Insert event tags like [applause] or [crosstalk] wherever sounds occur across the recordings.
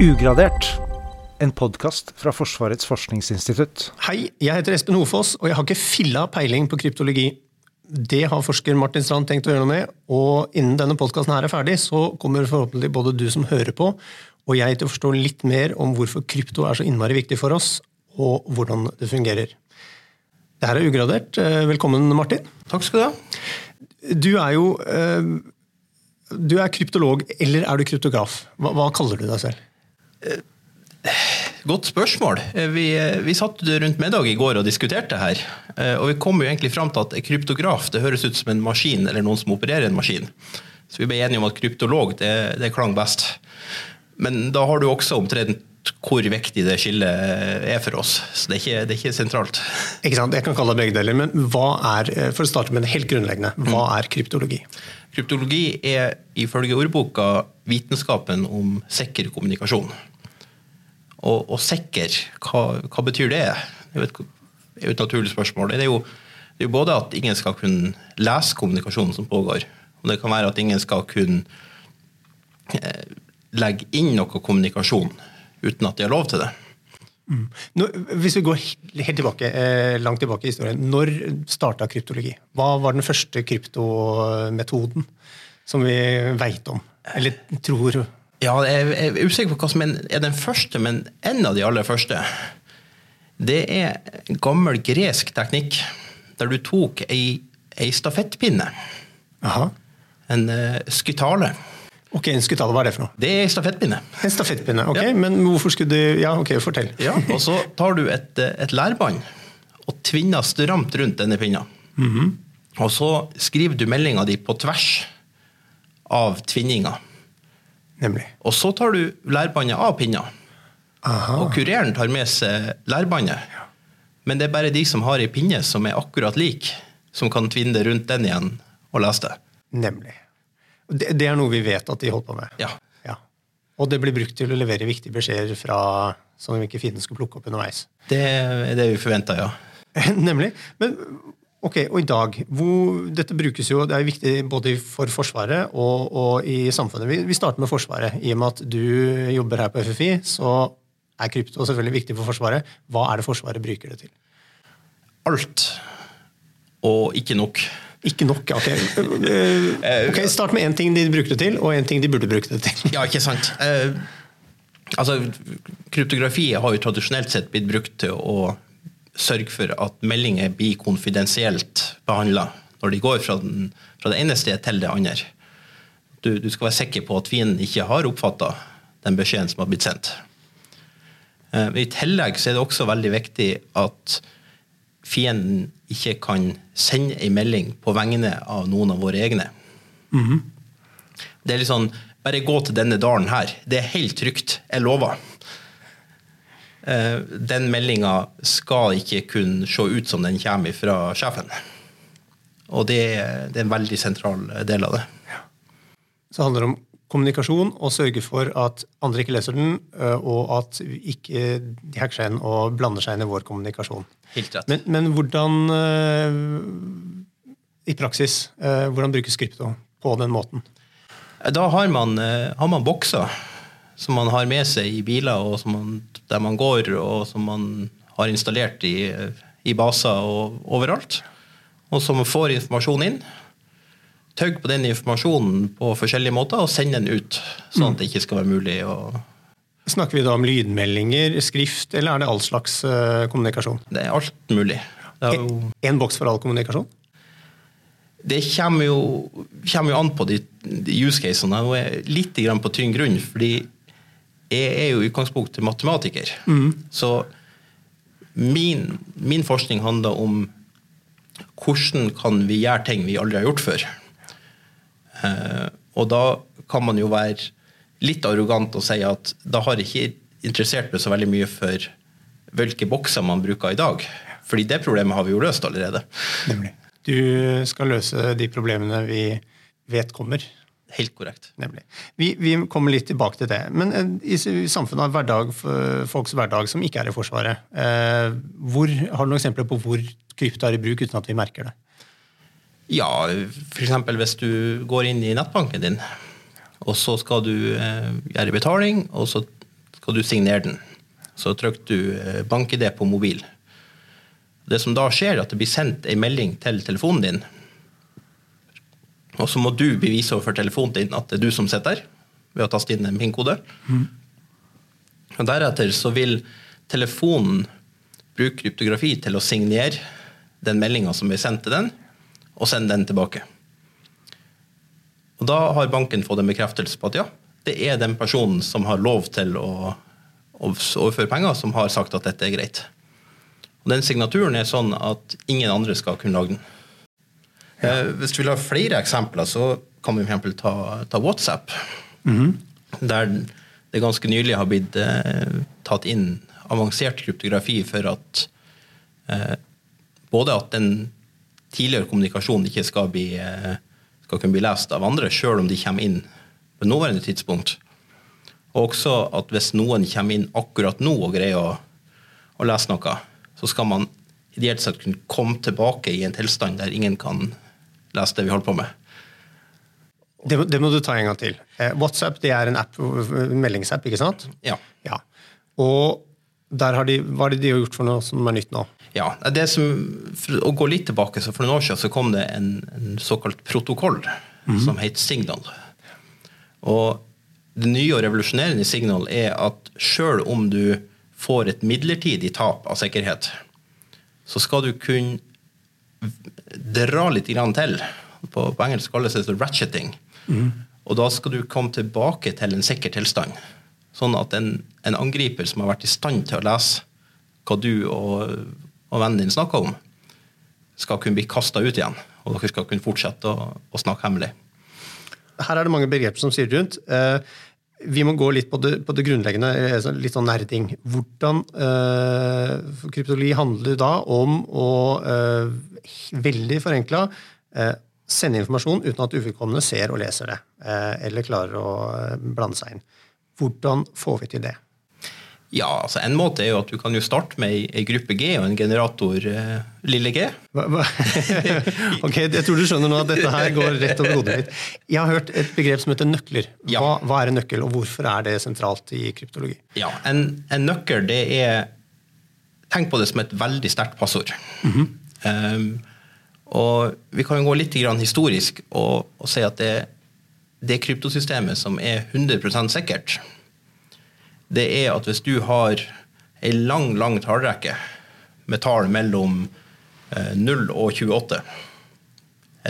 Ugradert. En podkast fra Forsvarets forskningsinstitutt. Hei, jeg heter Espen Hofoss, og jeg har ikke filla peiling på kryptologi. Det har forsker Martin Strand tenkt å gjøre noe med, og innen denne podkasten er ferdig, så kommer forhåpentlig både du som hører på, og jeg til å forstå litt mer om hvorfor krypto er så innmari viktig for oss, og hvordan det fungerer. Det her er ugradert. Eh, velkommen, Martin. Takk skal du ha. Du er jo eh, Du er kryptolog, eller er du kryptograf? Hva, hva kaller du deg selv? Godt spørsmål. Eh, Vi, vi satt rundt middag i går og diskuterte her. eh, Og vi kom jo egentlig fram til at kryptograf det høres ut som en maskin eller noen som opererer en maskin. Så vi ble enige om at kryptolog det, det klang best. Men da har du også omtrent hvor viktig det skillet er for oss. Så det er ikke, det er ikke sentralt. Ikke sant? Jeg kan kalle det begge deler, men hva er, eh, for å starte med det helt grunnleggende, hva er kryptologi? Kryptologi er ifølge ordboka vitenskapen om sikker kommunikasjon. Og, og sikker, hva, hva betyr det? Det er jo et, naturlig spørsmål. Det er, jo, det er både at ingen skal kunne lese kommunikasjonen som pågår, og det kan være at ingen skal kunne eh, legge inn noe kommunikasjon uten at de har lov til det. Nå, hvis vi går helt tilbake, eh, langt tilbake i historien, når starta kryptologi? Hva var den første kryptometoden som vi veit om? Eller tror Ja, jeg jeg er usikker på hva som er den første, men en av de aller første. Det er gammel gresk teknikk der du tok ei, ei stafettpinne, Aha. en uh, skytale. Ok, en skutale, hva er det for noe? Det er stafettpinne. En stafettpinne. ok, Ja. Men hvorfor skulle du Ja, ok, fortell. Ja, og så tar du et, eh, et lærbånd og tvinner stramt rundt denne pinna. Og så skriver du meldinga di på tvers av tvinninga. Nemlig. Og så tar du lærbåndet av pinna. Aha. Og kureren tar med seg lærbåndet. Men det er bare de som har ei pinne som er akkurat lik, som kan tvinne det rundt den igjen og lese det. Nemlig. Det, det er noe vi vet at de holdt på med. Ja. Ja. Og det blir brukt til å levere viktige beskjeder fra som ikke fienden skulle plukke opp underveis. Det er det vi forventer, ja. [laughs] Nemlig. Men ok, og i dag, hvor, dette brukes jo, det er viktig både for Forsvaret og, og i samfunnet. Vi, vi starter med Forsvaret. I og med at du jobber her på FFI, så er krypto selvfølgelig viktig for Forsvaret. Hva er det Forsvaret bruker det til? Alt. Og ikke nok. Ikke nok, ok. Eh, ok, Start med én ting de brukte det til, og én ting de burde bruke det til. Ja, ikke sant. Uh, altså, kryptografi har jo tradisjonelt sett blitt brukt til å sørge for at meldinger blir konfidensielt behandla når de går fra, den, fra det ene stedet til det andre. Du, du skal være sikker på at fienden ikke har oppfatta den beskjeden som har blitt sendt. Eh, I tillegg så er det også veldig viktig at fienden ikke kan sende en melding på vegne av noen av våre egne. Det er litt sånn Bare gå til denne dalen her. Det er helt trygt. Jeg lover. Eh, Den meldinga skal ikke kunne se ut som den kommer fra sjefen. Og det, det er en veldig sentral del av det. Så handler det om kommunikasjon og sørge for at andre ikke leser den, eh, og at ikke de hacker seg inn og blander seg inn i vår kommunikasjon. Helt rett. Men, men hvordan eh, i praksis, hvordan brukes krypto på den måten? Da har man, har man bokser som man har med seg i biler, og som man, der man går, og som man har installert i, i baser og overalt. Og som får informasjon inn. Tøgg på den informasjonen på forskjellige måter og send den ut, sånn at det ikke skal være mulig å Snakker vi da om lydmeldinger, skrift, eller er det all slags eh, kommunikasjon? Det er alt mulig. Det, jo, en boks for all kommunikasjon? det kommer, jo, kommer jo an på de, de use casene. Nå er jeg litt grann på tynn grunn, fordi jeg er jo i utgangspunktet matematiker. Så min, min forskning handler om hvordan kan vi gjøre ting vi aldri har gjort før. Eh, og da kan man jo være litt arrogant og si at da har ikke interessert meg så veldig mye for hvilke bokser man bruker i dag. Fordi det problemet har vi jo løst allerede. Du skal løse de problemene vi vet kommer. Helt korrekt. Nemlig. Vi, vi kommer litt tilbake til det. Men eh, i i samfunnet av hverdag, folks hverdag som ikke er i Forsvaret, eh, hvor, har du noen eksempler på hvor krypto er i bruk uten at vi merker det? Ja, f.eks. hvis du går inn i nettbanken din, og så skal du eh, gjøre betaling, og så skal du signere den. Så trykker du eh, bank-ID på mobil. Det som da skjer, er at det blir sendt en melding til telefonen din. Og så må du bevise overfor telefonen din at det er du som sitter der, ved å taste inn en PIN-kode. Og Deretter så vil telefonen bruke kryptografi til å signere den meldinga som vi sendt til den, og sende den tilbake. Og Da har banken fått en bekreftelse på at ja, det er den personen som har lov til å overføre penger, som har sagt at dette er greit. Og Den signaturen er sånn at ingen andre skal kunne lage den. Eh, hvis du vil ha flere eksempler, så kan vi f.eks. Ta, ta WhatsApp. Der det ganske nylig har blitt eh, tatt inn avansert kryptografi for at eh, både at den tidligere kommunikasjonen ikke skal, bli, eh, skal kunne bli lest av andre, sjøl om de kommer inn på nåværende tidspunkt. Og også at hvis noen kommer inn akkurat nå og greier å, å lese noe, så skal man ideelt sett kunne komme tilbake i en tilstand der ingen kan lese det vi holder på med. Det, det må du ta en gang til. Eh, WhatsApp det er en app, meldingsapp, ikke sant? Ja. Ja. Og der har de, hva er det de har gjort for noe som er nytt nå? Ja, det som, for å gå litt tilbake, så For noen år siden så kom det en, en såkalt protokoll som het Signal. Og Det nye og revolusjonerende i Signal er at sjøl om du får et midlertidig tap av sikkerhet, så skal du kunne dra litt grann til. På, på engelsk kalles det ratcheting. Og da skal du komme tilbake til en sikker tilstand. Sånn at en, en angriper som har vært i stand til å lese hva du og, og vennen din snakker om, skal kunne bli kasta ut igjen. Og dere skal kunne fortsette å, å snakke hemmelig. Her er det mange begrep som sier rundt. Eh, vi må gå litt på det, på det grunnleggende, eh, sånn- litt sånn nerding. Hvordan eh, for Kryptologi handler da om å eh, veldig forenkla eh, sende informasjon uten at uvedkommende ser og leser det, eh, eller klarer å eh, blande seg inn. Hvordan får vi til det? Ja, altså En måte er jo at du kan jo starte med ei, gruppe G og en generator eh, lille g. Hva, hva? [laughs] ok, Jeg tror du skjønner nå at dette her går rett over hodet mitt. Jeg har hørt et begrep som heter nøkler. Hva, Ja. hva er en nøkkel, og hvorfor er det sentralt i kryptologi? Ja, en, en nøkkel, det er Tenk på det som et veldig sterkt passord. um, og vi kan jo gå litt grann historisk og, og si at det, det kryptosystemet som er 100% sikkert, det er at hvis du har ei lang, lang tallrekke med tall mellom eh, 0 og 28,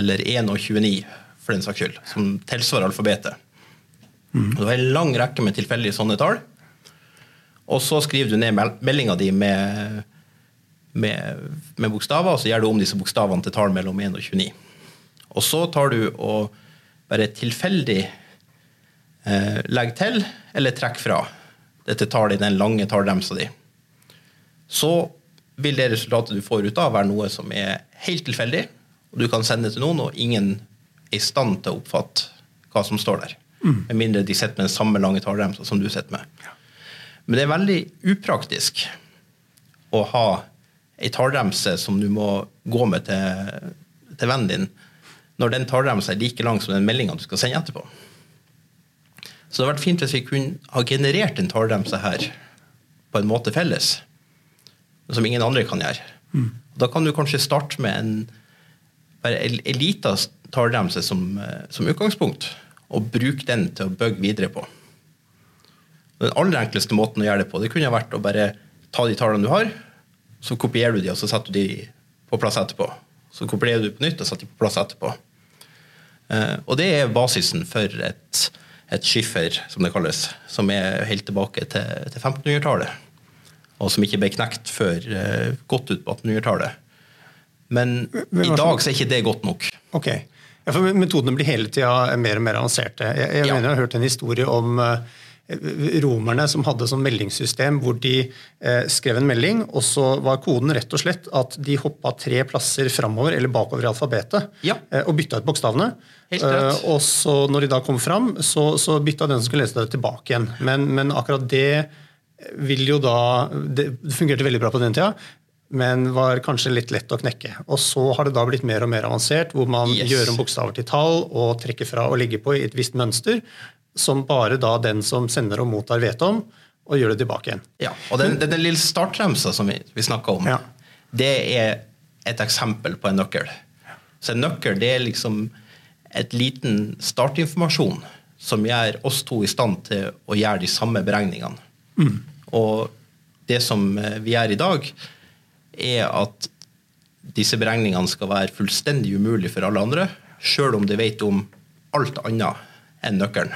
eller 1 og 29 for den saks skyld, som tilsvarer alfabetet Du har ei lang rekke med tilfeldige sånne tall, og så skriver du ned mel- meldinga di med, med, med bokstaver, og så gjør du om disse bokstavene til tall mellom 1 og 29. Og så tar du og bare tilfeldig eh, legger til eller trekker fra dette tallet i den lange tallremsa di. Så vil det resultatet du får ut av, være noe som er helt tilfeldig, og du kan sende det til noen, og ingen er i stand til å oppfatte hva som står der. Med mindre de sitter med den samme lange tallremsa som du sitter med. Men det er veldig upraktisk å ha ei tallremse som du må gå med til, til vennen din, når den tallremsa er like lang som den meldinga du skal sende etterpå. Så det hadde vært fint hvis vi kunne ha generert en tallremse her på en måte felles, som ingen andre kan gjøre. Da kan du kanskje starte med en en, lita tallremse som, som utgangspunkt, og bruke den til å bygge videre på. Den aller enkleste måten å gjøre det på, det kunne vært å bare ta de tallene du har, så kopierer du de, og så setter du de på plass etterpå. Så kopierer du på nytt og setter de på plass etterpå. Eh, og det er basisen for et, et skiffer, som det kalles, som er helt tilbake til, til 1500-tallet. Og som ikke ble knekt før eh, godt ut på 1800-tallet. Men i dag så er ikke det godt nok. Ok. Ja, for Metodene blir hele tida mer og mer avanserte. Jeg, jeg Ja. mener jeg har hørt en historie om eh, romerne som hadde sånn meldingssystem hvor de eh, skrev en melding, og så var koden rett og slett at de hoppa tre plasser framover eller bakover i alfabetet Ja. eh, og bytta ut bokstavene. Eh, og så når de da kom fram, så, så bytta den som skulle lese det, tilbake igjen. Men, men akkurat det vil jo da Det fungerte veldig bra på den tida. Men var kanskje litt lett å knekke. Og så har det da blitt mer og mer avansert, hvor man Yes. gjør om bokstaver til tall og trekker fra og legger på i et visst mønster, som bare da den som sender og mottar vet om. og gjør det tilbake igjen. Ja, og den, den, den lille startremsa som vi, vi snakka om, Ja. det er et eksempel på en nøkkel. Så en nøkkel det er liksom et liten startinformasjon som gjør oss to i stand til å gjøre de samme beregningene. Og det som eh, vi gjør i dag, er at disse beregningene skal være fullstendig umulig for alle andre, sjøl om de vet om alt annet enn nøkkelen.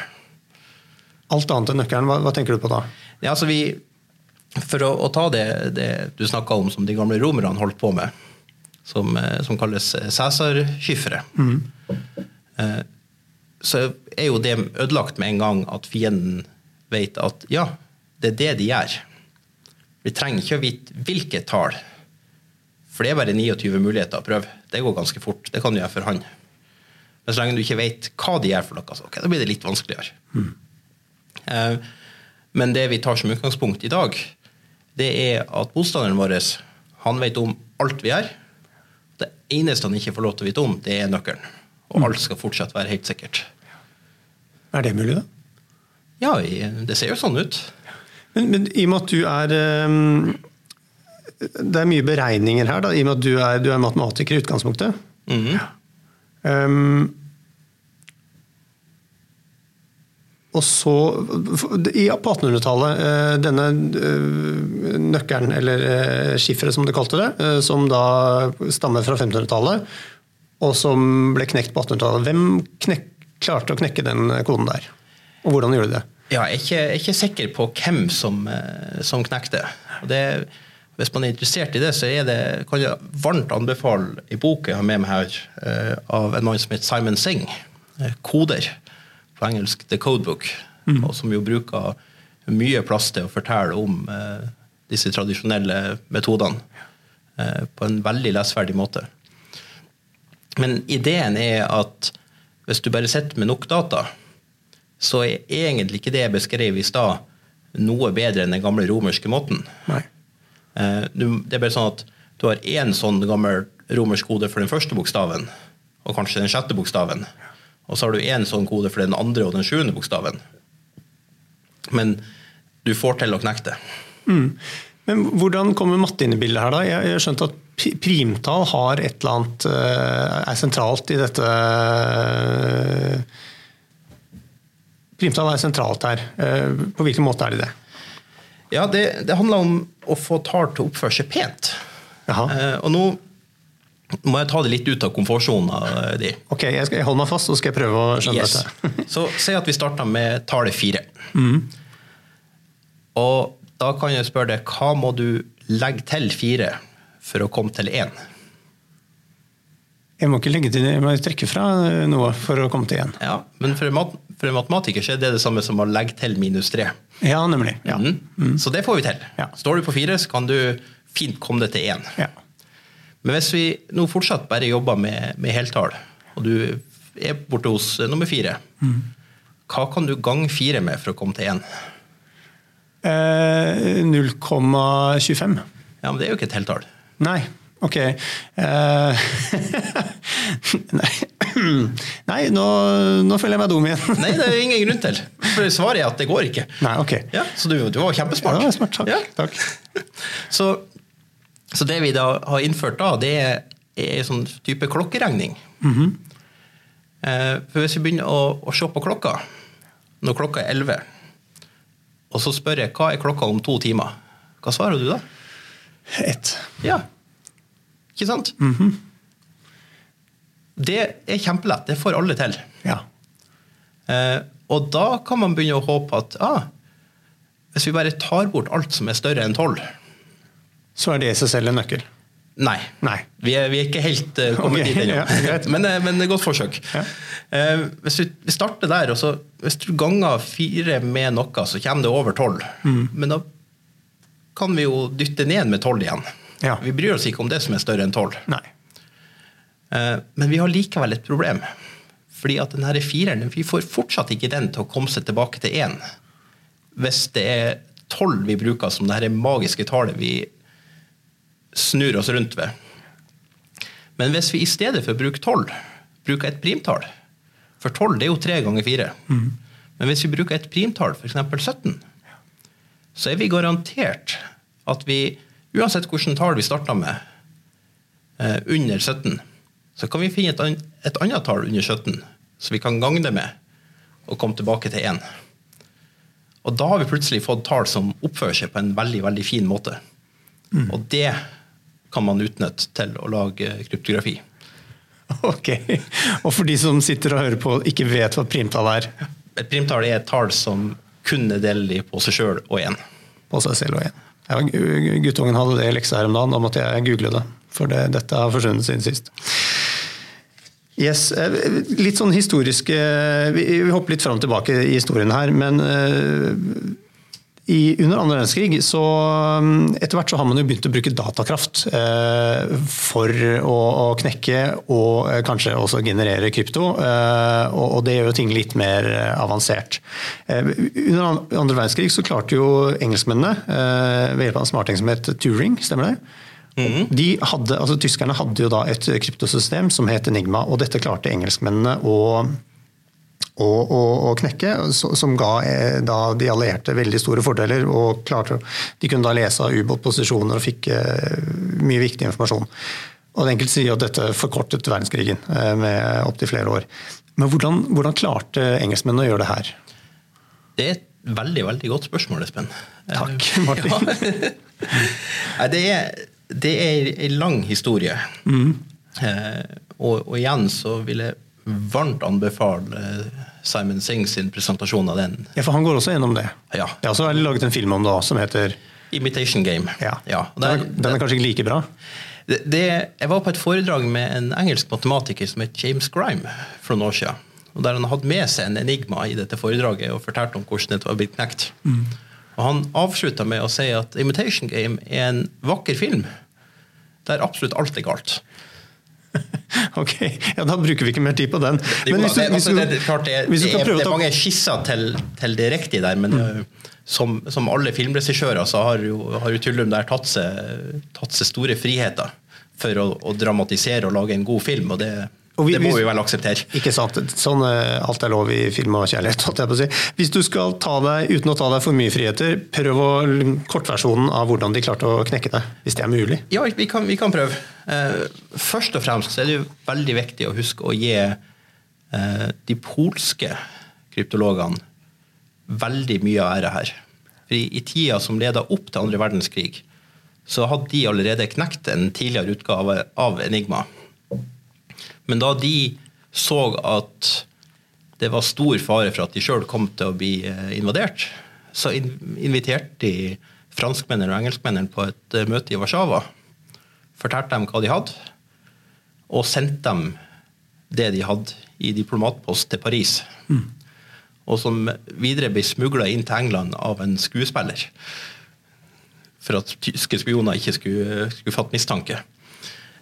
Alt annet enn nøkkelen, hva, hva tenker du på da? Ja, altså vi, for å, å ta det, det du snakka om som de gamle romerne holdt på med, som, eh, som kalles Cæsar-skyffere, eh, så er jo det ødelagt med en gang at fienden vet at ja, det er det de gjør. Vi trenger ikke å vite hvilket tall, for det er bare 29 muligheter å prøve. Det går ganske fort. Det kan du gjøre for han. Men så lenge du ikke vet hva de gjør for noe, så okay, da blir det litt vanskeligere. Eh, Men det vi tar som utgangspunkt i dag, det er at motstanderen vår han vet om alt vi gjør. Det eneste han ikke får lov til å vite om, det er nøkkelen. Og alt skal fortsatt være helt sikkert. Er det mulig, da? Ja, det ser jo sånn ut. Men, men i og med at du er ehm, Det er mye beregninger her, da, i og med at du er, du er matematiker i utgangspunktet. Ja. Ehm, og så, På 1800-tallet, eh, denne eh, nøkkelen, eller eh, skifferet som du kalte det, eh, som da stammer fra 1500-tallet, og som ble knekt på 1800-tallet, hvem knek, klarte å knekke den koden der? Og hvordan gjorde de det? Ja, jeg er ikke, jeg er ikke sikker på hvem som, eh, som knekte. Det, hvis man er interessert i det, så er det, kan jeg varmt anbefale i boka jeg har med meg her, eh, av en mann som heter Simon Singh, eh, koder, på engelsk The Codebook, og som jo bruker mye plass til å fortelle om eh, disse tradisjonelle metodene eh, på en veldig lesverdig måte. Men ideen er at hvis du bare sitter med nok data, så er egentlig ikke det jeg beskrev i stad, noe bedre enn den gamle romerske måten. Eh, du, det er bare sånn at du har én sånn gammel romersk kode for den første bokstaven, og kanskje den sjette bokstaven. Og så har du én sånn kode for den andre og den sjuende bokstaven. Men du får til å knekke det. Mm. Men hvordan kommer matte inn i bildet her, da? Jeg har skjønt at pri- primtall har et eller annet eh, er sentralt i dette eh, Primtall er sentralt her. Eh, På hvilken måte er det det? Ja, det, det handler om å få tall til å oppføre seg pent. Jaha. Og nå må jeg ta det litt ut av komfortsonen din. Ok, jeg, skal, jeg holder meg fast, så skal jeg prøve å skjønne Yes. dette. [laughs] Så si at vi starter med tallet fire. Og da kan jeg spørre deg, hva må du legge til fire for å komme til én? Jeg må ikke legge til, jeg må trekke fra noe for å komme til én. Ja, men for en, mat, for en matematiker så er det det samme som å legge til minus tre. Ja, nemlig. Ja. Mm. Så det får vi til. Ja. Står du på fire, så kan du fint komme deg til én. Ja. Men hvis vi nå fortsatt bare jobber med, med heltall, og du er borte hos eh, nummer fire, hva kan du gange fire med for å komme til én? Eh, 0,25. Ja, men det er jo ikke et heltall. Nei, ok. Eh, [laughs] nei, [clears throat] nei nå, nå føler jeg meg dum igjen. Nei, det er jo ingen grunn til. For svaret er at det går ikke. Nei, ok. Ja, så du, du var kjempesmart. Ja, det var smart, takk. Ja. takk. Så, så det vi da har innført da, det er, en sånn type klokkeregning. eh, for hvis vi begynner å, å se på klokka, når klokka er 11, og så spør jeg hva er klokka om to timer, hva svarer du da? Ett. Ja. Ikke sant? Det er kjempelett. Det får alle til. Ja. Eh, og da kan man begynne å håpe at ah, hvis vi bare tar bort alt som er større enn 12 Så er det i seg selv en nøkkel. Nei. Nei. Vi er, vi er ikke helt uh, kommet okay. dit ennå. [laughs] ja, men, eh, men godt forsøk. Ja. Uh, hvis vi, starter der, og så hvis du ganger fire med noe, så kommer det over 12. Mm. Men da kan vi jo dytte ned med 12 igjen. Ja. Vi bryr oss ikke om det som er større enn 12. Nei. Eh, Men vi har likevel et problem. Fordi at denne fireren vi får fortsatt ikke den til å komme seg tilbake til én. Hvis det er tolv vi bruker som det her magiske tallet vi snur oss rundt ved. Men hvis vi i stedet for å bruke tolv, bruker et primtall For tolv er jo tre ganger fire. Men hvis vi bruker et primtall, f.eks. 17, så er vi garantert at vi, uansett hvilket tall vi starter med, eh, under 17, så kan vi finne et, an- et annet tall under 17 så vi kan gange det med, og komme tilbake til 1. Og da har vi plutselig fått tall som oppfører seg på en veldig veldig fin måte. Og det kan man utnytte til å lage kryptografi. [laughs] Ok. Og for de som sitter og hører på og ikke vet hva primtall er, Et primtall er et tall som kun er delelig på seg sjøl og én. på seg selv og én. Ja, guttungen hadde det i leksa her om dagen, da måtte jeg google det. For det, dette har forsvunnet siden sist. Yes, eh, Litt sånn historiske Vi, vi hopper litt fram og tilbake i historien her, men eh, i, under andre verdenskrig så mm, etter hvert så har man jo begynt å bruke datakraft eh, for å, å knekke og eh, kanskje også generere krypto. Eh, og, og det gjør jo ting litt mer eh, avansert. Eh, under an- andre verdenskrig så klarte jo engelskmennene eh, ved hjelp av en smarting som het Turing, stemmer det? De hadde, altså Tyskerne hadde jo da et kryptosystem som het Enigma, og dette klarte engelskmennene å å, å, å knekke, som ga eh, da de allierte veldig store fordeler. og klarte, De kunne da lese av ubåtposisjoner og fikk eh, mye viktig informasjon. Og Enkelte sier at dette forkortet verdenskrigen eh, med opptil flere år. Men hvordan, hvordan klarte engelskmennene å gjøre det her? Det er et veldig veldig godt spørsmål, Espen. Takk, Eh, [laughs] Martin. Ja. Det er, det er en lang historie. Eh, og, og igjen så vil jeg varmt anbefale eh, Simon Singh sin presentasjon av den. Ja, For han går også gjennom det. Ja. Jeg har også laget en film om det som heter Imitation Game. ja. ja. den, er, den er kanskje ikke like bra? Det, det, jeg var på et foredrag med en engelsk matematiker som het James Grime for noen år siden. Og der Han hadde med seg en enigma i dette foredraget og fortalte om hvordan det var blitt knekt. Og Han avslutta med å si at Imitation Game er en vakker film der absolutt alt er galt. [laughs] Ok, ja, Da bruker vi ikke mer tid på den. Men hvis du, hvis du, det, er mange skisser til, til det riktige der, men Mm. eh, som, som alle filmregissører så har jo, har jo Tullum der tatt seg, tatt seg store friheter for å, å dramatisere og lage en god film, og det, vi- det må vi- vel akseptere. Ikke sant. Sånn, eh, alt er lov i film og kjærlighet. holdt jeg på å si. Hvis du skal ta deg, uten å ta deg for mye friheter, prøv å kortversjonen av hvordan de klarte å knekke det, hvis det er mulig. Ja, vi kan, vi kan prøve. Eh, først og fremst så er det jo veldig viktig å huske å gi eh, de polske kryptologene veldig mye av ære her. For i, i tida som leda opp til andre verdenskrig, så hadde de allerede knekt en tidligere utgave av Enigma. Men da de så at det var stor fare for at de sjøl kom til å bli eh, invadert, så inviterte de franskmennene og engelskmennene på et eh, møte i Warszawa. Fortalte dem hva de hadde, og sendte dem det de hadde i diplomatpost til Paris. Og som videre ble smugla inn til England av en skuespiller. For at tyske spioner ikke skulle, skulle fatte mistanke.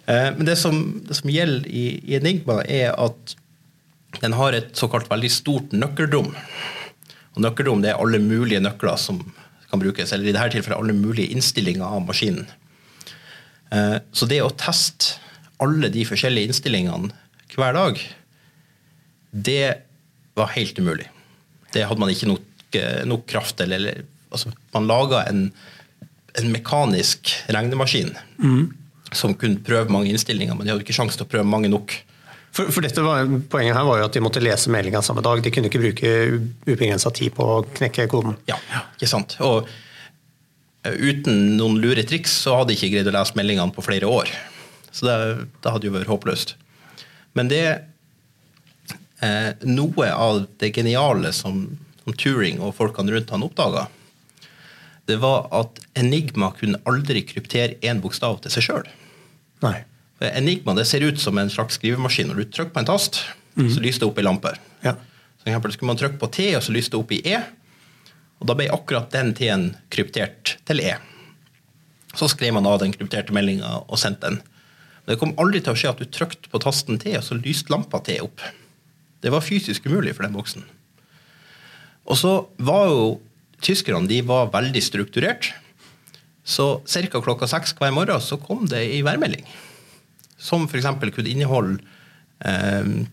Eh, Men det som, det som gjelder i, i Enigma, er at den har et såkalt veldig stort nøkkelrom. Og nøkkelrom det er alle mulige nøkler som kan brukes, eller i dette tilfellet alle mulige innstillinger av maskinen. Eh, Så det å teste alle de forskjellige innstillingene hver dag, det var helt umulig. Det hadde man ikke nok, eh, nok kraft til. Eller, altså, man laga en, en mekanisk regnemaskin som kunne prøve mange innstillinger, men de hadde ikke sjanse til å prøve mange nok. For, for dette var, Poenget her var jo at de måtte lese meldinga samme dag. De kunne ikke bruke ubegrensa tid på å knekke koden. Ja, ikke sant? Og eh, uten noen lure triks så hadde de ikke greid å lese meldingene på flere år. Så det, det hadde jo vært håpløst. Men det eh, Noe av det geniale som, som Turing og folkene rundt han oppdaga, det var at Enigma kunne aldri kryptere én bokstav til seg sjøl. Nei. Enigma det ser ut som en slags skrivemaskin. Når du trykker på en tast, så lyser det opp i lamper. Ja. Så eksempel skulle man trykke på T, og så lyste det opp i E. Og da ble akkurat den T-en kryptert til E. Så skrev man av den krypterte meldinga og sendte den. Det kom aldri til å skje at du trykte på tasten T, og så lyste lampa T opp. Det var fysisk umulig for den boksen. Og så var jo tyskerne de var veldig strukturert. Så ca. klokka seks hver morgen så kom det ei værmelding. Som f.eks. kunne inneholde eh,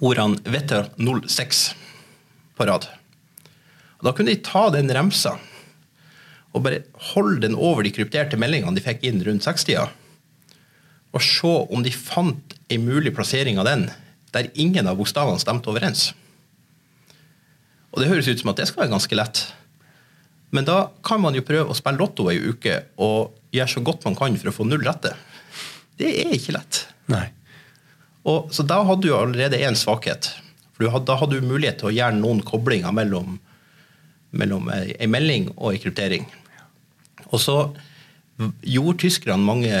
ordene 'Vetter 06' på rad. Og da kunne de ta den remsa, og bare holde den over de krypterte meldingene de fikk inn rundt 60-tida, og se om de fant en mulig plassering av den der ingen av bokstavene stemte overens. Og det høres ut som at det skal være ganske lett. Men da kan man jo prøve å spille Lotto ei uke og gjøre så godt man kan for å få null rette. Det er ikke lett. Nei. Og, så da hadde du allerede én svakhet. For hadde, da hadde du mulighet til å gjøre noen koblinger mellom, mellom ei melding og ei kryptering. Og så gjorde tyskerne mange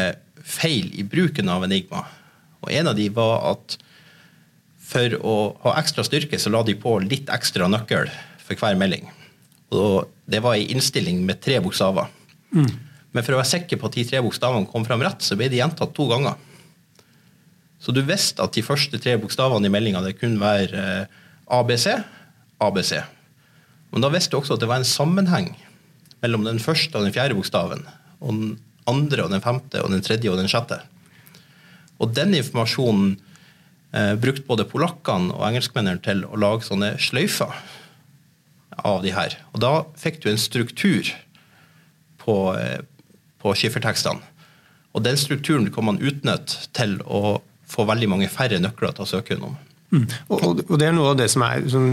feil i bruken av Enigma. Og en av de var at for å ha ekstra styrke, så la de på litt ekstra nøkkel for hver melding. Og det var ei innstilling med tre bokstaver. Mm. Men for å være sikker på at de tre bokstavene kom fram rett, så ble de gjentatt to ganger. Så du visste at de første tre bokstavene i meldinga kunne være eh, ABC, ABC. Men da visste du også at det var en sammenheng mellom den første og den fjerde bokstaven. Og den andre og den femte og den tredje og den sjette. Og den informasjonen eh, brukte både polakkene og engelskmennene til å lage sånne sløyfer av de her. Og da fikk du en struktur på, eh, på skiffertekstene. Og den strukturen kan man utnytte til å få veldig mange færre nøkler til å søke gjennom. Mm. Og, og, det er noe av det som er sånn,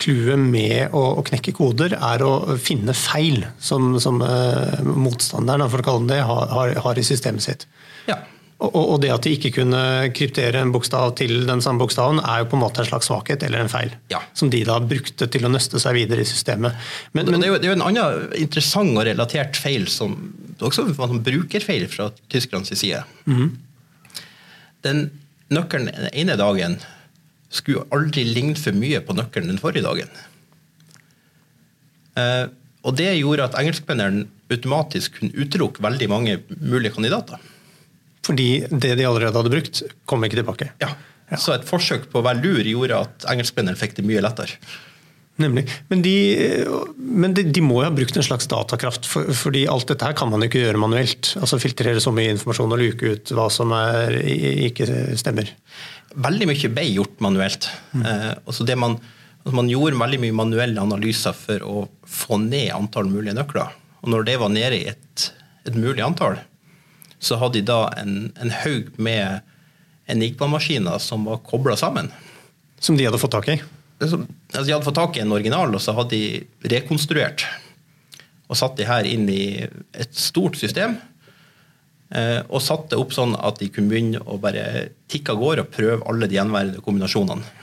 Clouet med å, å, knekke koder er å finne feil som, som uh, motstanderen for å kalle det, har, har, har i systemet sitt. Ja. Og, det at de ikke kunne kryptere en bokstav til den samme bokstaven, er jo på en måte en slags svakhet eller en feil. Ja. Som de da brukte til å nøste seg videre i systemet. Men, men det, er jo, det, er jo, en annen interessant og relatert feil, som også var en brukerfeil fra tyskernes side. Mm -hmm. Den nøkkelen den ene dagen skulle aldri ligne for mye på nøkkelen den forrige dagen. Uh, og det gjorde at engelskmennene automatisk kunne utelukke veldig mange mulige kandidater. Fordi det de allerede hadde brukt, kom ikke tilbake? Ja. ja. Så et forsøk på å være lur gjorde at engelskmennene fikk det mye lettere. Nemlig. Men, de, men de, de, må jo ha brukt en slags datakraft, for, fordi alt dette her kan man jo ikke gjøre manuelt. Altså Filtrere så mye informasjon og luke ut hva som er, ikke stemmer. Veldig mye ble gjort manuelt. Mm. Eh, altså det man, altså man gjorde veldig mye manuelle analyser for å få ned antall mulige nøkler. Og når det var nede i et, et mulig antall, så hadde de da en, en haug med enigma-maskiner som var kobla sammen. Som de hadde fått tak i? altså, De hadde fått tak i en original, og så hadde de rekonstruert. Og satt de her inn i et stort system. Eh, og satt det opp sånn at de kunne begynne å bare tikke av gårde og prøve alle de gjenværende kombinasjonene.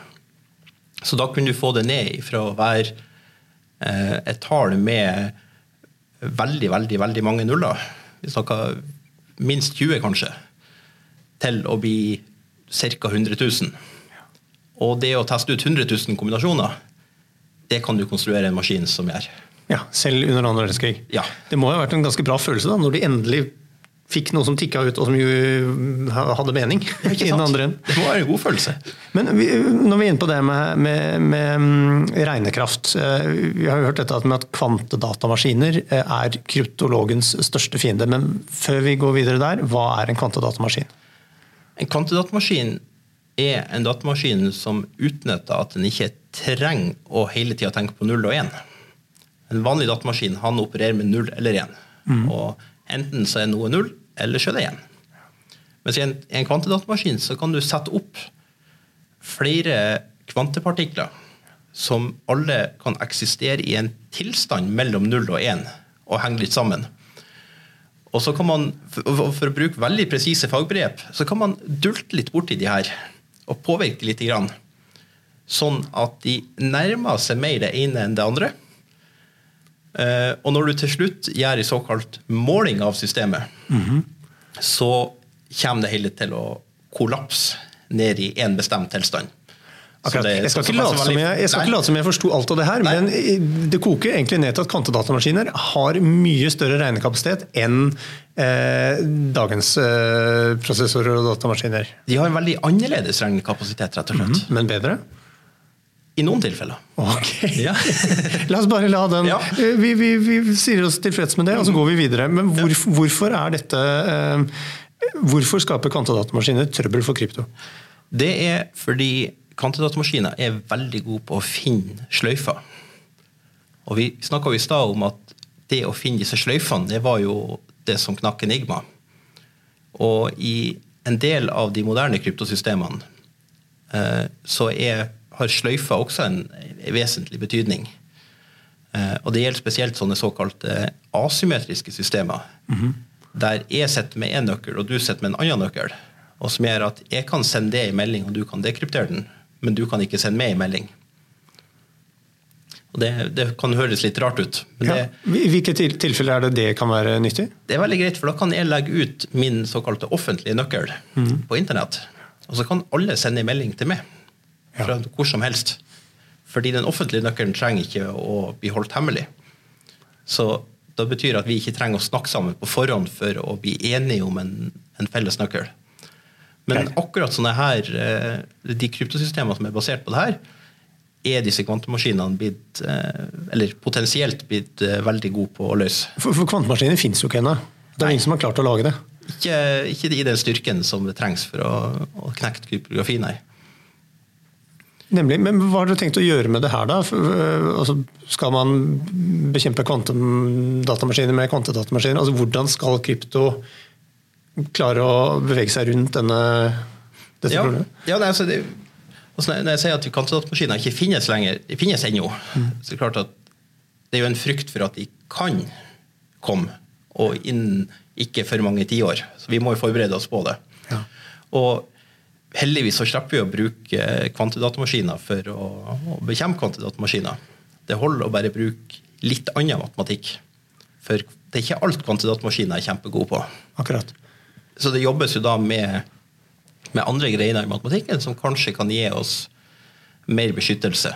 Så da kunne du få det ned fra å være eh, et tall med veldig, veldig, veldig mange nuller, vi snakker minst 20 kanskje, til å bli ca. 100 000. Og det å teste ut 100 000 kombinasjoner, det kan du konstruere en maskin som gjør. Ja, Selv under andre verdenskrig. Ja. Det må ha vært en ganske bra følelse da, når de endelig fikk noe som tikka ut, og som jo hadde mening. Ja, ikke sant? Det må være en god følelse. Men vi, når vi er inne på det med, med, med, mm, regnekraft. Eh, vi har jo hørt dette med at kvantedatamaskiner eh, er kryptologens største fiende. Men før vi går videre der, hva er en kvantedatamaskin? En kvantedatamaskin er en datamaskin som utnytter at den ikke trenger å hele tida tenke på null og én. En vanlig datamaskin han opererer med null eller én. Mm. Og enten så er noe null, eller så igjen. Mens i en, en kvantedatamaskin så kan du sette opp flere kvantepartikler som alle kan eksistere i en tilstand mellom null og én, og henge litt sammen. Og så kan man, For å bruke veldig presise fagbegrep, så kan man dulte litt borti de her og påvirke litt. Grann, sånn at de nærmer seg mer det ene enn det andre. Uh, og når du til slutt gjør en såkalt måling av systemet, mm -hmm. så kommer det hele til å kollapse ned i én bestemt tilstand. Det, jeg skal, ikke late, som jeg, jeg late som jeg forsto alt av det her, Nei. men det koker egentlig ned til at kvantedatamaskiner har mye større regnekapasitet enn eh, dagens eh, prosessorer og datamaskiner. De har en veldig annerledes regnekapasitet, rett og slett. Mm, men bedre? I noen tilfeller. Ok. Ja. [laughs] la oss bare la den ja. Vi, vi, vi, sier oss tilfreds med det, og så går vi videre. Men hvor, hvorfor er dette eh, Hvorfor skaper kvantedatamaskiner trøbbel for krypto? Det er fordi kvantedatamaskiner er veldig gode på å finne sløyfer. Og Vi snakka i stad om at det å finne disse sløyfene, det var jo det som knakk Enigma. Og i en del av de moderne kryptosystemene eh, så er, har sløyfa også en, en vesentlig betydning. Eh, og det gjelder spesielt sånne såkalte asymmetriske systemer. Der jeg sitter med én nøkkel, og du sitter med en annen nøkkel. Og som gjør at jeg kan sende det i melding, og du kan dekryptere den, men du kan ikke sende meg i melding. Og det, det kan høres litt rart ut, men Ja. det, hvilke til tilfeller er det det kan være nyttig? det er veldig greit, for da kan jeg legge ut min såkalte offentlige nøkkel på internett. Og så kan alle sende en melding til meg fra hvor som helst. Fordi den offentlige nøkkelen trenger ikke å bli holdt hemmelig. Så det betyr at vi ikke trenger å snakke sammen på forhånd for å bli enige om en, en felles nøkkel. Men Ok. akkurat sånne her, eh, de kryptosystemene som er basert på det her, er disse kvantemaskinene blitt, eh, eller potensielt blitt eh, veldig gode på å løse. For, for kvantemaskiner fins jo ikke ennå. Det er Nei. ingen som har klart å lage det. Ikke, ikke i den styrken som det trengs for å, å knekke kryptografi, nei. Nemlig, Men hva har dere tenkt å gjøre med det her, da? Øh, altså, skal man bekjempe kvantedatamaskiner med kvantedatamaskiner? Altså, hvordan skal krypto klare å bevege seg rundt denne, dette Ja, problemet? ja nei, altså det, altså når jeg sier at kvantedatamaskiner ikke finnes lenger, de finnes ennå, så er det klart at det er jo en frykt for at de kan komme, og innen ikke for mange tiår. Så vi må jo forberede oss på det. Ja. Og heldigvis så slipper vi å bruke kvantedatamaskiner for å, å bekjempe kvantedatamaskiner. Det holder å bare bruke litt annen matematikk. For det er ikke alt kvantedatamaskiner er kjempegode på. Akkurat. Så det jobbes jo da med, med andre greiner i matematikken som kanskje kan gi oss mer beskyttelse.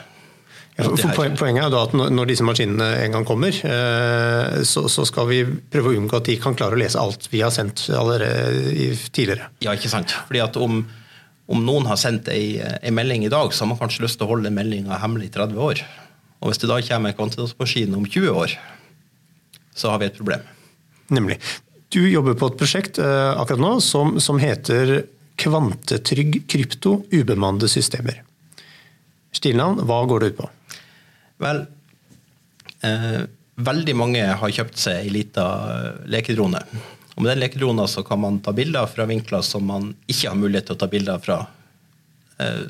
Ja, Poenget er da at når disse maskinene en gang kommer, eh, så, så skal vi prøve å unngå at de kan klare å lese alt vi har sendt allerede tidligere. Ja, ikke sant? Fordi at om, om noen har sendt ei, ei melding i dag, så har man kanskje lyst til å holde den meldinga hemmelig i 30 år. Og hvis det da kommer en kvantitetsmaskin om 20 år, så har vi et problem. Nemlig. Du jobber på et prosjekt eh, akkurat nå som, som heter Kvantetrygg krypto ubemannede systemer. Stilnavn, hva går det ut på? Vel, eh, veldig mange har kjøpt seg ei lita lekedrone. Og med den lekedrona så kan man ta bilder fra vinkler som man ikke har mulighet til å ta bilder fra eh,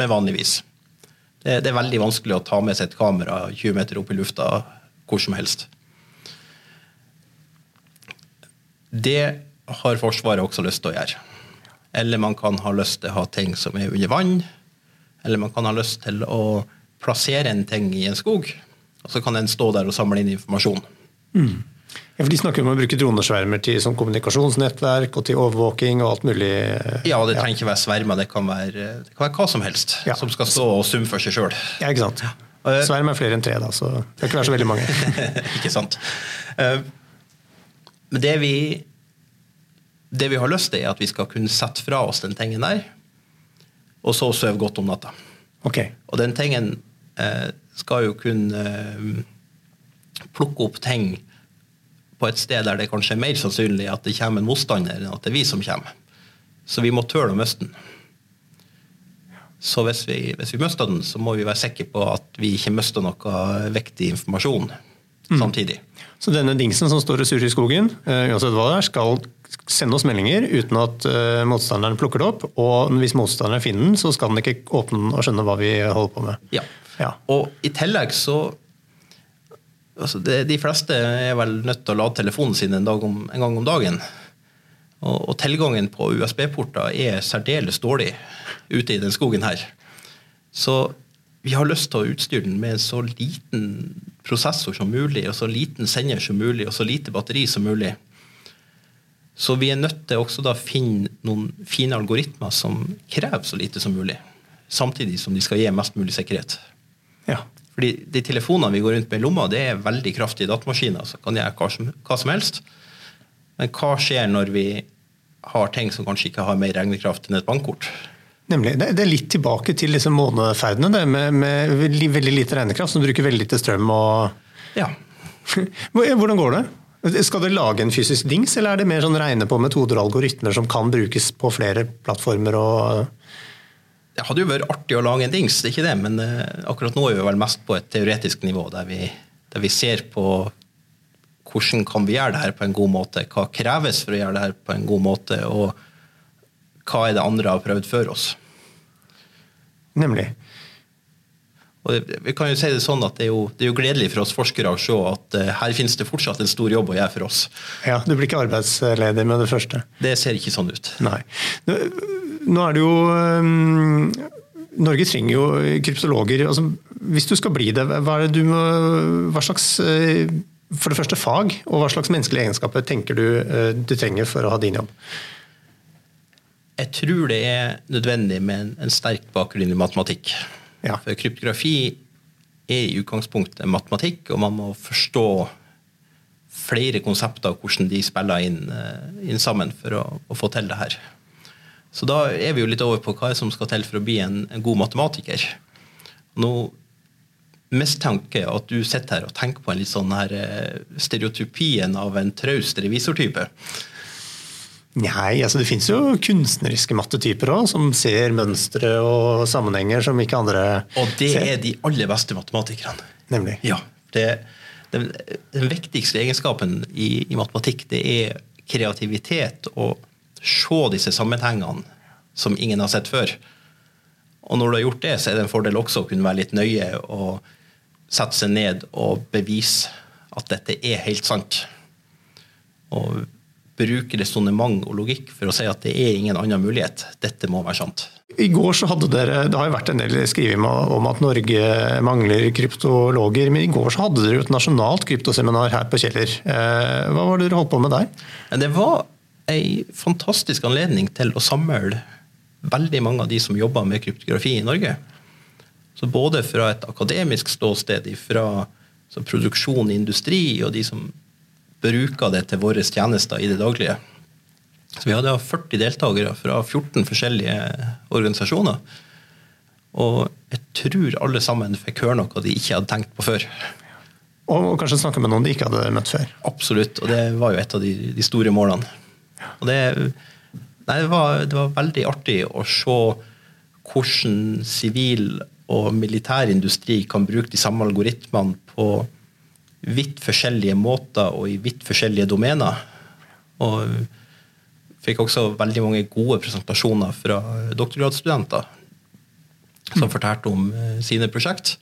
med vanligvis. Det, det er veldig vanskelig å ta med seg et kamera 20 meter opp i lufta hvor som helst. Det har Forsvaret også lyst til å gjøre. Eller man kan ha lyst til å ha ting som er under vann. Eller man kan ha lyst til å plassere en ting i en skog, og så kan den stå der og samle inn informasjon. Ja, for De snakker om å bruke dronesvermer til som kommunikasjonsnettverk og til overvåking og alt mulig. Ja, det trenger ikke være svermer, det kan være, det kan være hva som helst Ja. som skal stå og summe for seg sjøl. Ja, ikke sant? Eh, Sverm er flere enn tre, da, så det kan ikke være så veldig mange. [laughs] ikke sant? Eh, Men det vi, det vi har lyst til, er at vi skal kunne sette fra oss den tingen der, og så sove godt om natta. Ok, Og den tingen eh, skal jo kunne plukke opp ting på et sted der det kanskje er mer sannsynlig at det kommer en motstander enn at det er vi som kommer. Så vi må tøle å miste den. Så hvis vi, hvis vi mister den, så må vi være sikre på at vi ikke mister noe viktig informasjon samtidig. Så denne dingsen som står og surrer i skogen, eh, uansett hva det er, skal sende oss meldinger uten at eh, motstanderen plukker det opp. Og hvis motstanderen finner den, så skal den ikke åpne den og skjønne hva vi holder på med. Ja. Ja. Og i tillegg så altså det, De fleste er vel nødt til å lade telefonen sin en, om, en gang om dagen. Og, og tilgangen på USB-porter er særdeles dårlig ute i den skogen her. Så vi har lyst til å utstyre den med så liten prosessor som mulig, og så liten sender som mulig, og så lite batteri som mulig. Så vi er nødt til også da finne noen fine algoritmer som krever så lite som mulig. Samtidig som de skal gi mest mulig sikkerhet. Ja. Fordi de telefonene vi går rundt med i lomma, det er veldig kraftige datamaskiner som kan gjøre hva som, hva som helst. Men hva skjer når vi har ting som kanskje ikke har mer regnekraft enn et bankkort? Nemlig. Det, det er litt tilbake til disse måneferdene det, med, med veldig, veldig lite regnekraft, som bruker veldig lite strøm. og Ja. [laughs] Hvordan går det? Skal dere lage en fysisk dings, eller er det mer sånn regne på metoder og algoritmer som kan brukes på flere plattformer? og... Det hadde jo vært artig å lage en dings, det er ikke det, men eh, akkurat nå er vi vel mest på et teoretisk nivå, der vi, der vi ser på, hvordan kan vi gjøre det her på en god måte? Hva kreves for å gjøre det her på en god måte? Og hva er det andre har prøvd før oss? Nemlig. Og vi kan jo si Det sånn at det er, jo, det er jo gledelig for oss forskere å se at uh, her finnes det fortsatt en stor jobb å gjøre for oss. Ja, Du blir ikke arbeidsledig med det første? Det ser ikke sånn ut. Nei. Nå, er det jo um, Norge trenger jo kryptologer. Altså, hvis du skal bli det, hva, det må, hva slags uh, for det første fag, og hva slags menneskelige egenskaper tenker du uh, du trenger for å ha din jobb? Jeg tror det er nødvendig med en, en sterk bakgrunn i matematikk. Ja. For kryptografi er i utgangspunktet matematikk, og man må forstå flere konsepter, hvordan de spiller inn, eh, inn sammen for å, å, få til det her. Så da er vi jo litt over på hva som skal til for å bli en, en god matematiker. Nå mistenker jeg at du sitter her og tenker på en litt sånn her eh, stereotypien av en traust revisortype. Nei, altså det finnes jo kunstneriske mattetyper òg, som ser mønstre og sammenhenger som ikke andre ser. Og det ser. er de aller beste matematikerne. Nemlig. Ja, det, den, den, viktigste egenskapen i, i, matematikk det er kreativitet og se disse sammenhengene som ingen har sett før. Og når du har gjort det, så er det en fordel også å kunne være litt nøye og sette seg ned og bevise at dette er helt sant. Og bruke resonnement og logikk for å si at det er ingen annen mulighet. Dette må være sant. I går så hadde dere, Det har jo vært en del skriving om at Norge mangler kryptologer. Men i går så hadde dere et nasjonalt kryptoseminar her på Kjeller. Eh, hva var det dere holdt på med der? Det var ei fantastisk anledning til å samle veldig mange av de som jobber med kryptografi i Norge. Så både fra et akademisk ståsted, fra produksjon i industri, og de som bruker det til våre tjenester i det daglige. Så Vi hadde 40 deltakere fra 14 forskjellige organisasjoner. Og jeg tror alle sammen fikk høre noe de ikke hadde tenkt på før. Og kanskje snakke med noen de ikke hadde møtt før. Absolutt, og det var jo et av de, de store målene. Og det, nei, det, var, det, var, veldig artig å se hvordan sivil og militær industri kan bruke de samme algoritmene på vidt forskjellige måter og i vidt forskjellige domener. Og fikk også veldig mange gode presentasjoner fra doktorgradsstudenter som fortalte om eh, sine prosjekt.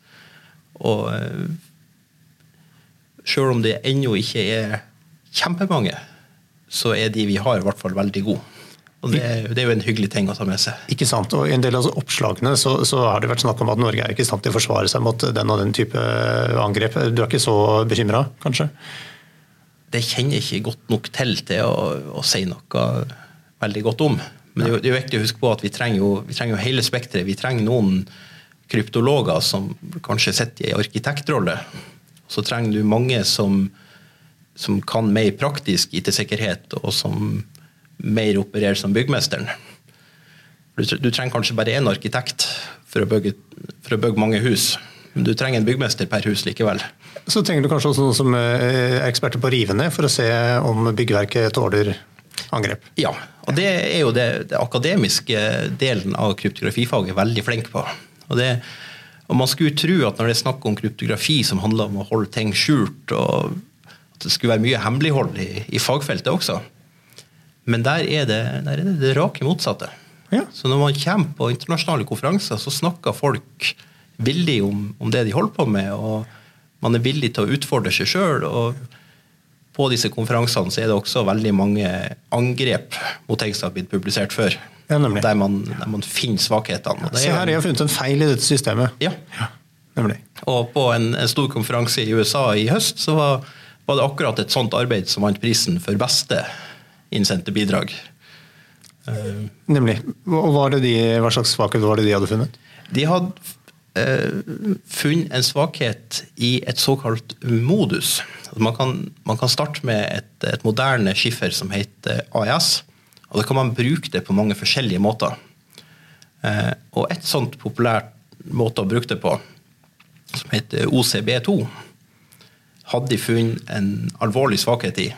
Og eh, sjøl om det ennå ikke er kjempemange, så er de vi har, i hvert fall veldig gode. Og det, det, er jo en hyggelig ting å ta med seg. Ikke sant, og I en del av oppslagene så, så har det vært snakk om at Norge er ikke i stand til å forsvare seg mot den og den type angrep. Du er ikke så bekymra, kanskje? Det kjenner jeg ikke godt nok til til å, å si noe veldig godt om. Men det er, jo, viktig å huske på at vi trenger jo, vi trenger jo hele spekteret. Vi trenger noen kryptologer som kanskje sitter i arkitektrolle. Så trenger du mange som, som kan mer praktisk IT-sikkerhet, og som mer opererer som byggmesteren. Du, du trenger kanskje bare én arkitekt for å, bygge, for å, bygge, mange hus. Men du trenger en byggmester per hus likevel. Så trenger du kanskje også noen som er eksperter på å rive ned, for å se om byggverket tåler angrep? Ja, og det er jo det, det akademiske delen av kryptografifaget veldig flink på. Og, det, og Man skulle tro at når det er snakk om kryptografi som handler om å holde ting skjult, og det skulle være mye hemmelighold i, i fagfeltet også, men der er det der er det, det rake motsatte. Ja. Så når man kommer på internasjonale konferanser, så snakker folk villig om, om, det de holder på med, og man er villig til å utfordre seg sjøl. På disse konferansene så er det også veldig mange angrep mot ting som har blitt publisert før. Ja, der, man, der, man, finner svakhetene. Se her, jeg har funnet en feil i dette systemet. Ja. ja nemlig. Og på en, en, stor konferanse i USA i høst så var, var det akkurat et sånt arbeid som vant prisen for beste innsendte bidrag. Nemlig. Hva, de, hva slags svakhet var det de hadde funnet? De hadde uh, funnet en svakhet i et såkalt modus. Man kan, man kan starte med et, et, moderne skiffer som heter AES. og Da kan man bruke det på mange forskjellige måter. Uh, og et sånt populært måte å bruke det på, som heter OCB2, hadde de funnet en alvorlig svakhet i.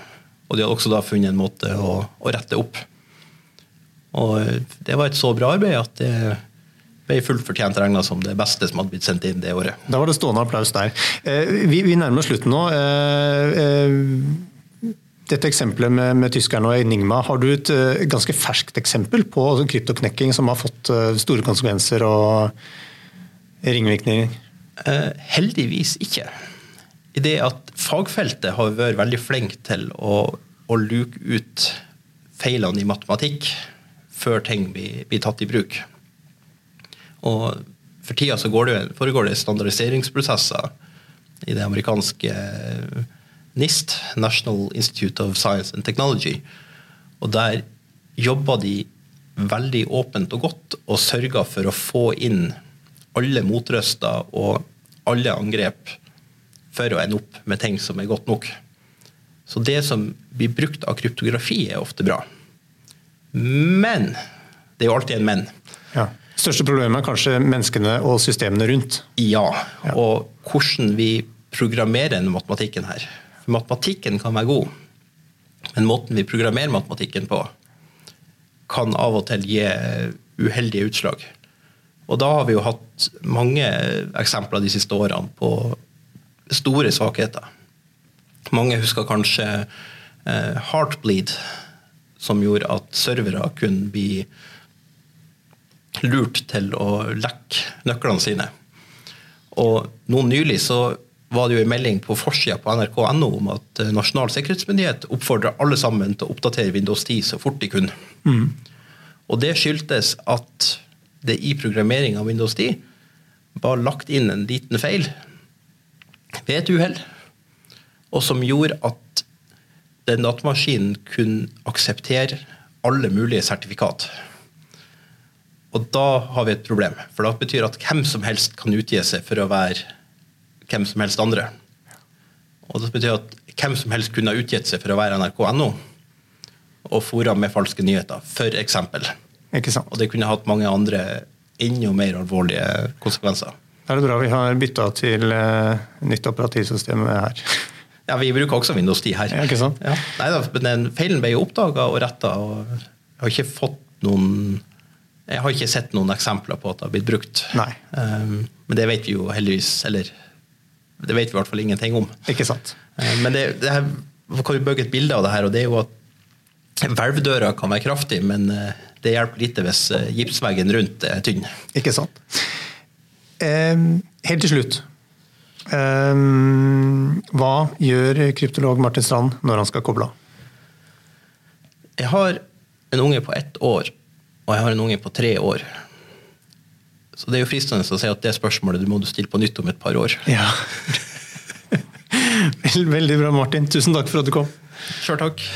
Og de hadde også da funnet en måte å, å rette opp. Og det var et så bra arbeid at det ble fullt fortjent regna som det beste som hadde blitt sendt inn det året. Da var det stående applaus der. Eh, vi, vi nærmer oss slutten nå. Eh, eh, dette eksempelet med, med tyskerne og Enigma, har du et ganske ferskt eksempel på altså, kryptoknekking som har fått store konsekvenser og ringvirkninger? heldigvis ikke. I det at fagfeltet har vært veldig flink til å, å luke ut feilene i matematikk før ting blir, blir tatt i bruk. Og for tida så det, foregår det standardiseringsprosesser i det amerikanske NIST, National Institute of Science and Technology. Og der jobber de veldig åpent og godt og sørger for å få inn alle motrøster og alle angrep for å ende opp med ting som er godt nok. Så det som blir brukt av kryptografi, er ofte bra. Men det er jo alltid en men. Ja. Største problemet er kanskje menneskene og systemene rundt. Ja, og hvordan vi programmerer matematikken her. For matematikken kan være god, men måten vi programmerer matematikken på, kan av og til gi uheldige utslag. Og da har vi jo hatt mange eksempler de siste årene på store svakheter. Mange husker kanskje eh, Heartbleed, som gjorde at servere kunne bli lurt til å lekke nøklene sine. Og nå nylig så var det jo en melding på forsida på nrk.no om at eh, Nasjonal sikkerhetsmyndighet oppfordra alle sammen til å oppdatere Windows 10 så fort de kunne. Mm. Og det skyldtes at det i programmering av Windows 10 var lagt inn en liten feil ved et uhell, og som gjorde at den datamaskinen kunne akseptere alle mulige sertifikat. Og da har vi et problem. For det betyr at hvem som helst kan utgi seg for å være hvem som helst andre. Og det betyr at hvem som helst kunne ha utgitt seg for å være nrk.no og fora med falske nyheter, f.eks. Og det kunne hatt mange andre enda mer alvorlige konsekvenser. Da er det bra vi har bytta til uh, nytt operativsystem her. [laughs] Ja, vi bruker også Windows 10 her. Ja, ikke sant? Ja. Nei da, men feilen ble jo oppdaga og retta, og jeg har ikke fått noen jeg har ikke sett noen eksempler på at det har blitt brukt. Nei. Um, men det vet vi jo heldigvis Eller det vet vi i hvert fall ingenting om. Ikke sant. Um, men det, det her, vi kan jo bygge et bilde av det her, og det er jo at hvelvdøra kan være kraftig, men uh, det hjelper lite hvis uh, gipsveggen rundt er tynn. Ikke sant. Um, helt til slutt. Um, hva gjør kryptolog Martin Strand når han skal koble av? Jeg har en unge på ett år, og jeg har en unge på tre år. Så det er jo fristende å si at det spørsmålet må du stille på nytt om et par år. Ja. [laughs] Veldig bra, Martin. Tusen takk for at du kom. Sjøl takk.